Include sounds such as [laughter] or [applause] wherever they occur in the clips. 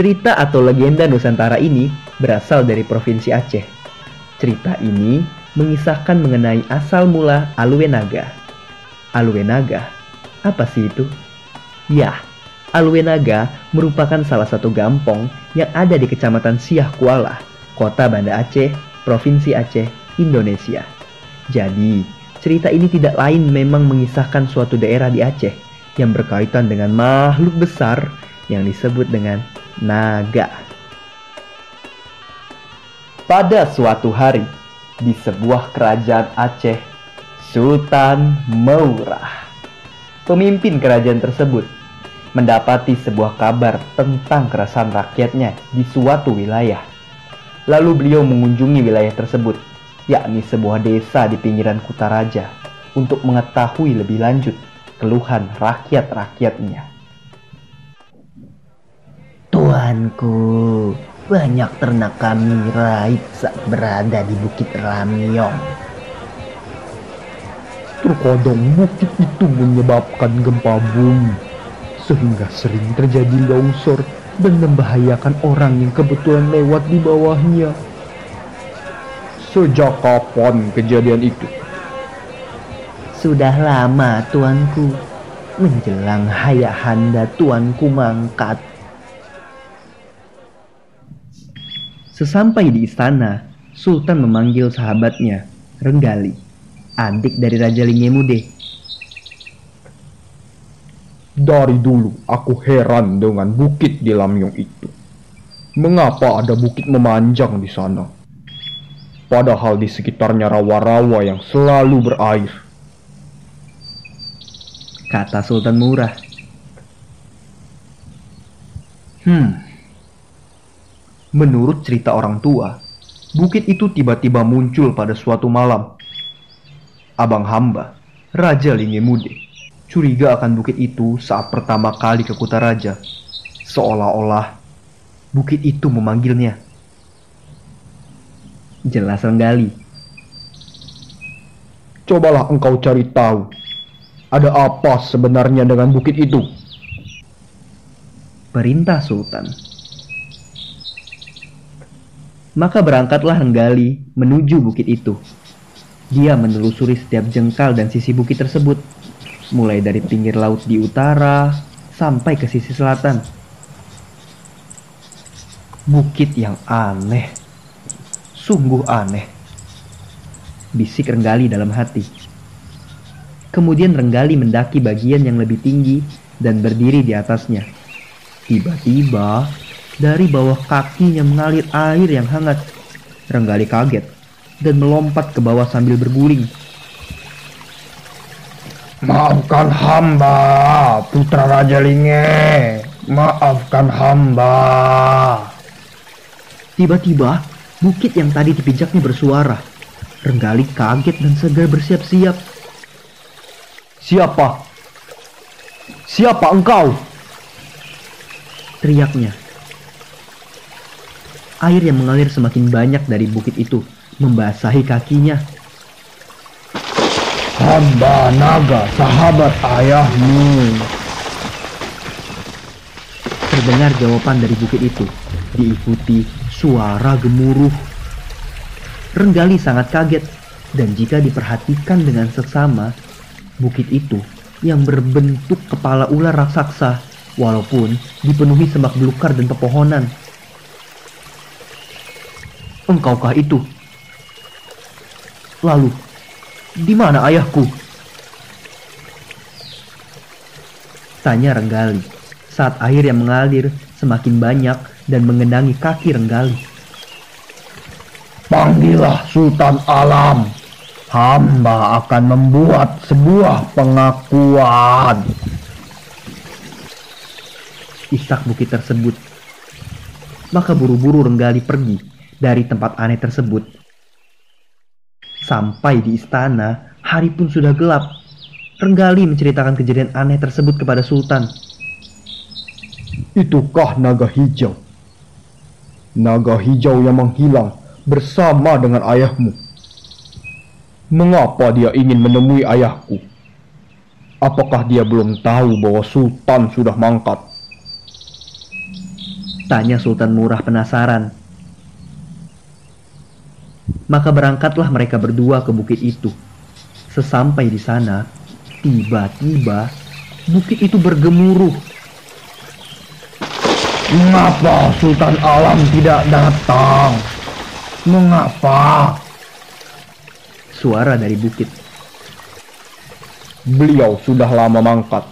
Cerita atau legenda Nusantara ini berasal dari Provinsi Aceh. Cerita ini mengisahkan mengenai asal mula Alue Naga. Alue Naga, apa sih itu? Ya, Alue Naga merupakan salah satu gampong yang ada di Kecamatan Siah Kuala, Kota Banda Aceh, Provinsi Aceh, Indonesia. Jadi, cerita ini tidak lain memang mengisahkan suatu daerah di Aceh yang berkaitan dengan makhluk besar yang disebut dengan naga. Pada suatu hari, di sebuah kerajaan Aceh, Sultan Maurah, pemimpin kerajaan tersebut, mendapati sebuah kabar tentang keresahan rakyatnya di suatu wilayah. Lalu beliau mengunjungi wilayah tersebut, yakni sebuah desa di pinggiran Kutaraja, untuk mengetahui lebih lanjut keluhan rakyat-rakyatnya. Tuanku, banyak ternak kami raib saat berada di Bukit Ramyong. Terkadang bukit itu menyebabkan gempa bumi, sehingga sering terjadi longsor dan membahayakan orang yang kebetulan lewat di bawahnya. Sejak kapan kejadian itu? Sudah lama, tuanku. Menjelang hayahanda tuanku mangkat Sesampai di istana, Sultan memanggil sahabatnya, Renggali, adik dari Raja Lingemude. Dari dulu aku heran dengan bukit di Lamyong itu. Mengapa ada bukit memanjang di sana? Padahal di sekitarnya rawa-rawa yang selalu berair. Kata Sultan Murah. Hmm, Menurut cerita orang tua, bukit itu tiba-tiba muncul pada suatu malam. Abang hamba, Raja Lingemude, curiga akan bukit itu saat pertama kali ke Raja, Seolah-olah bukit itu memanggilnya. Jelas Renggali. Cobalah engkau cari tahu, ada apa sebenarnya dengan bukit itu? Perintah Sultan. Maka berangkatlah Renggali menuju bukit itu. Dia menelusuri setiap jengkal dan sisi bukit tersebut, mulai dari pinggir laut di utara sampai ke sisi selatan. Bukit yang aneh, sungguh aneh. Bisik Renggali dalam hati. Kemudian Renggali mendaki bagian yang lebih tinggi dan berdiri di atasnya. Tiba-tiba dari bawah kakinya mengalir air yang hangat. Renggali kaget dan melompat ke bawah sambil berguling. Maafkan hamba, putra Raja Linge. Maafkan hamba. Tiba-tiba, bukit yang tadi dipijaknya bersuara. Renggali kaget dan segera bersiap-siap. Siapa? Siapa engkau? Teriaknya Air yang mengalir semakin banyak dari bukit itu membasahi kakinya. Hamba naga sahabat ayahmu. Terdengar jawaban dari bukit itu, diikuti suara gemuruh. Renggali sangat kaget, dan jika diperhatikan dengan seksama, bukit itu yang berbentuk kepala ular raksasa, walaupun dipenuhi semak belukar dan pepohonan, Engkaukah itu? Lalu, di mana ayahku? Tanya Renggali saat air yang mengalir semakin banyak dan mengenangi kaki Renggali. Panggillah Sultan Alam. Hamba akan membuat sebuah pengakuan. Isak bukit tersebut. Maka buru-buru Renggali pergi dari tempat aneh tersebut. Sampai di istana, hari pun sudah gelap. Renggali menceritakan kejadian aneh tersebut kepada Sultan. Itukah naga hijau? Naga hijau yang menghilang bersama dengan ayahmu. Mengapa dia ingin menemui ayahku? Apakah dia belum tahu bahwa Sultan sudah mangkat? Tanya Sultan Murah penasaran. Maka berangkatlah mereka berdua ke bukit itu. Sesampai di sana, tiba-tiba bukit itu bergemuruh. Mengapa Sultan Alam tidak datang? Mengapa? Suara dari bukit. Beliau sudah lama mangkat.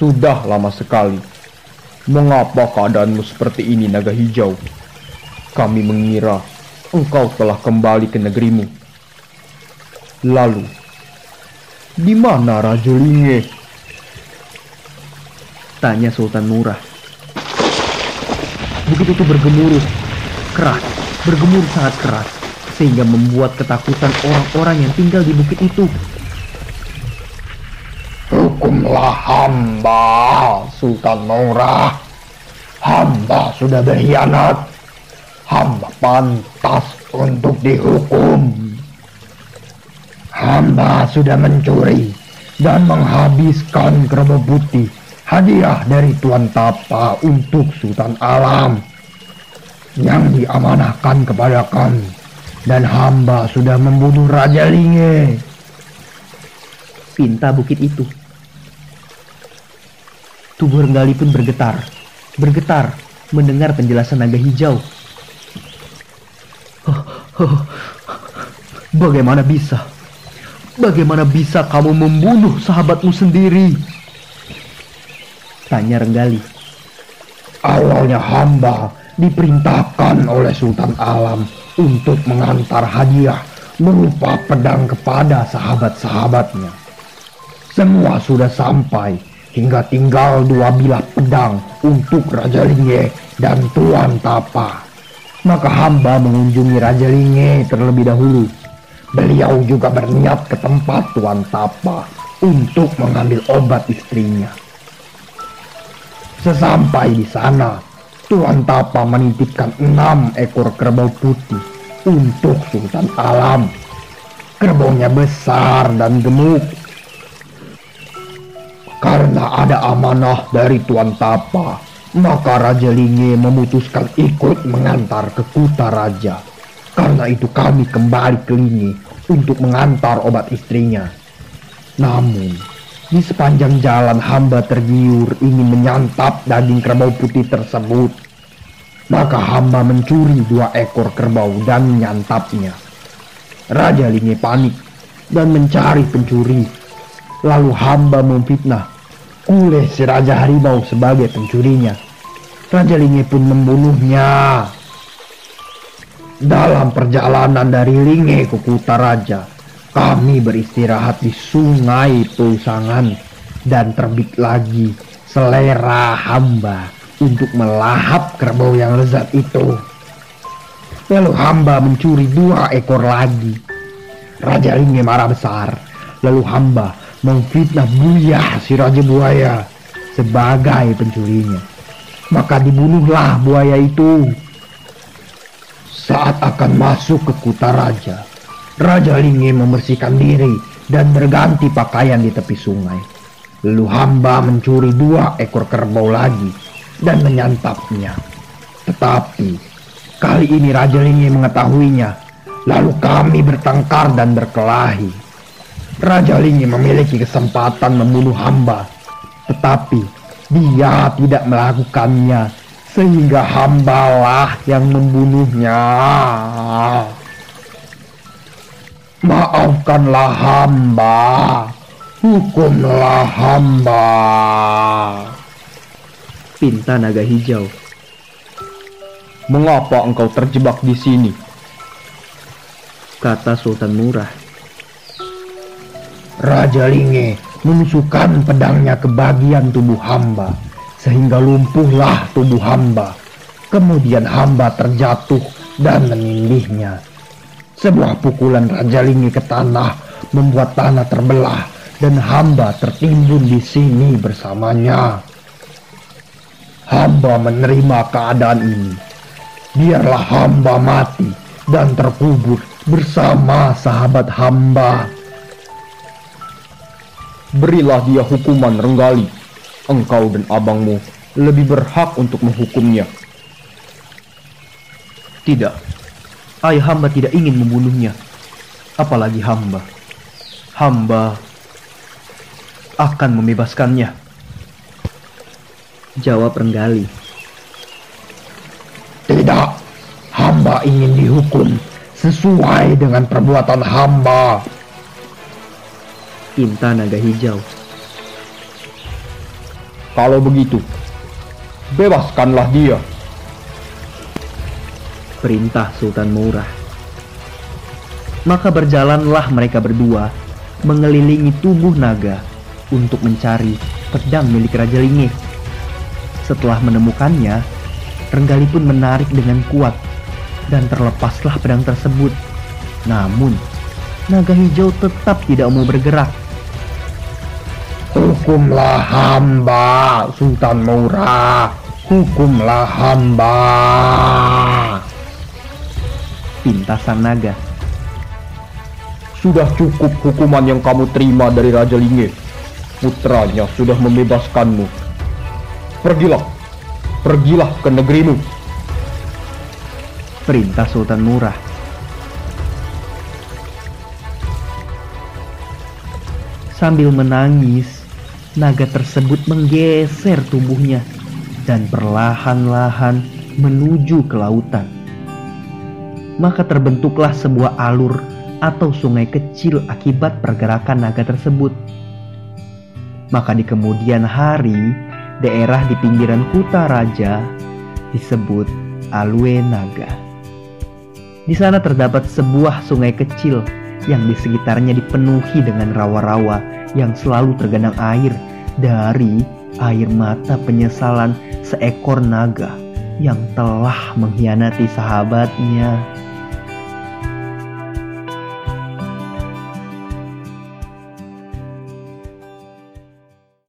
Sudah lama sekali. Mengapa keadaanmu seperti ini naga hijau? Kami mengira engkau telah kembali ke negerimu. Lalu, di mana Raja Linge? Tanya Sultan Murah. Bukit itu bergemuruh, keras, bergemuruh sangat keras, sehingga membuat ketakutan orang-orang yang tinggal di bukit itu. Hukumlah hamba, Sultan Murah. Hamba sudah berkhianat. Hamba pantas untuk dihukum. Hamba sudah mencuri dan menghabiskan kerbau putih hadiah dari Tuan Tapa untuk Sultan Alam yang diamanahkan kepada kami dan hamba sudah membunuh Raja Linge. Pinta bukit itu. Tubuh Renggali pun bergetar, bergetar mendengar penjelasan naga hijau. [laughs] Bagaimana bisa? Bagaimana bisa kamu membunuh sahabatmu sendiri? Tanya Renggali. Awalnya hamba diperintahkan oleh Sultan Alam untuk mengantar hadiah berupa pedang kepada sahabat-sahabatnya. Semua sudah sampai hingga tinggal dua bilah pedang untuk Raja Linge dan Tuan Tapa. Maka hamba mengunjungi Raja Linge terlebih dahulu Beliau juga berniat ke tempat Tuan Tapa untuk mengambil obat istrinya. Sesampai di sana, Tuan Tapa menitipkan enam ekor kerbau putih untuk Sultan Alam. Kerbaunya besar dan gemuk. Karena ada amanah dari Tuan Tapa, maka Raja Linge memutuskan ikut mengantar ke Kuta Raja. Karena itu kami kembali ke Linge untuk mengantar obat istrinya. Namun, di sepanjang jalan hamba tergiur ingin menyantap daging kerbau putih tersebut. Maka hamba mencuri dua ekor kerbau dan menyantapnya. Raja Linge panik dan mencari pencuri. Lalu hamba memfitnah Kule si Raja Harimau sebagai pencurinya. Raja Linge pun membunuhnya. Dalam perjalanan dari Linge ke Kuta Raja, kami beristirahat di sungai Pusangan dan terbit lagi selera hamba untuk melahap kerbau yang lezat itu. Lalu hamba mencuri dua ekor lagi. Raja Linge marah besar. Lalu hamba memfitnah Buya si Raja Buaya sebagai pencurinya. Maka dibunuhlah buaya itu. Saat akan masuk ke Kuta Raja, Raja Linge membersihkan diri dan berganti pakaian di tepi sungai. Lalu hamba mencuri dua ekor kerbau lagi dan menyantapnya. Tetapi kali ini Raja Linge mengetahuinya. Lalu kami bertengkar dan berkelahi. Raja Linge memiliki kesempatan membunuh hamba. Tetapi dia tidak melakukannya sehingga hambalah yang membunuhnya. Maafkanlah hamba, hukumlah hamba. Pinta naga hijau. Mengapa engkau terjebak di sini? Kata Sultan Murah. Raja Linge menusukkan pedangnya ke bagian tubuh hamba sehingga lumpuhlah tubuh hamba. Kemudian hamba terjatuh dan menindihnya. Sebuah pukulan Raja Lingi ke tanah membuat tanah terbelah dan hamba tertimbun di sini bersamanya. Hamba menerima keadaan ini. Biarlah hamba mati dan terkubur bersama sahabat hamba. Berilah dia hukuman Renggali engkau dan abangmu lebih berhak untuk menghukumnya. Tidak, ayah hamba tidak ingin membunuhnya. Apalagi hamba. Hamba akan membebaskannya. Jawab Renggali. Tidak, hamba ingin dihukum sesuai dengan perbuatan hamba. Pinta naga hijau. Kalau begitu, bebaskanlah dia. Perintah Sultan Murah. Maka berjalanlah mereka berdua mengelilingi tubuh naga untuk mencari pedang milik Raja Linge. Setelah menemukannya, Renggali pun menarik dengan kuat dan terlepaslah pedang tersebut. Namun, naga hijau tetap tidak mau bergerak. Hukumlah hamba, Sultan Murah. Hukumlah hamba. Pinta sang naga. Sudah cukup hukuman yang kamu terima dari Raja Linge. Putranya sudah membebaskanmu. Pergilah, pergilah ke negerimu. Perintah Sultan Murah. Sambil menangis, naga tersebut menggeser tubuhnya dan perlahan-lahan menuju ke lautan. Maka terbentuklah sebuah alur atau sungai kecil akibat pergerakan naga tersebut. Maka di kemudian hari, daerah di pinggiran Kuta Raja disebut Alue Naga. Di sana terdapat sebuah sungai kecil yang di sekitarnya dipenuhi dengan rawa-rawa yang selalu tergenang air dari air mata penyesalan seekor naga yang telah mengkhianati sahabatnya.